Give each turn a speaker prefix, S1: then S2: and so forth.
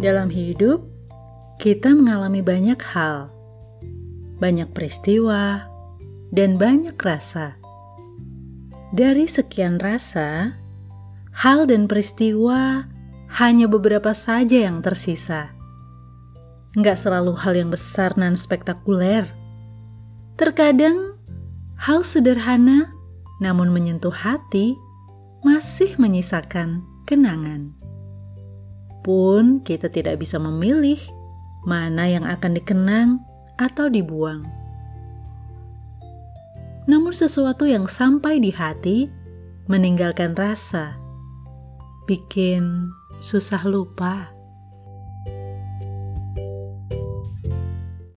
S1: Dalam hidup, kita mengalami banyak hal, banyak peristiwa, dan banyak rasa. Dari sekian rasa, hal dan peristiwa hanya beberapa saja yang tersisa. Nggak selalu hal yang besar dan spektakuler. Terkadang, hal sederhana namun menyentuh hati masih menyisakan kenangan pun kita tidak bisa memilih mana yang akan dikenang atau dibuang. Namun sesuatu yang sampai di hati meninggalkan rasa, bikin susah lupa.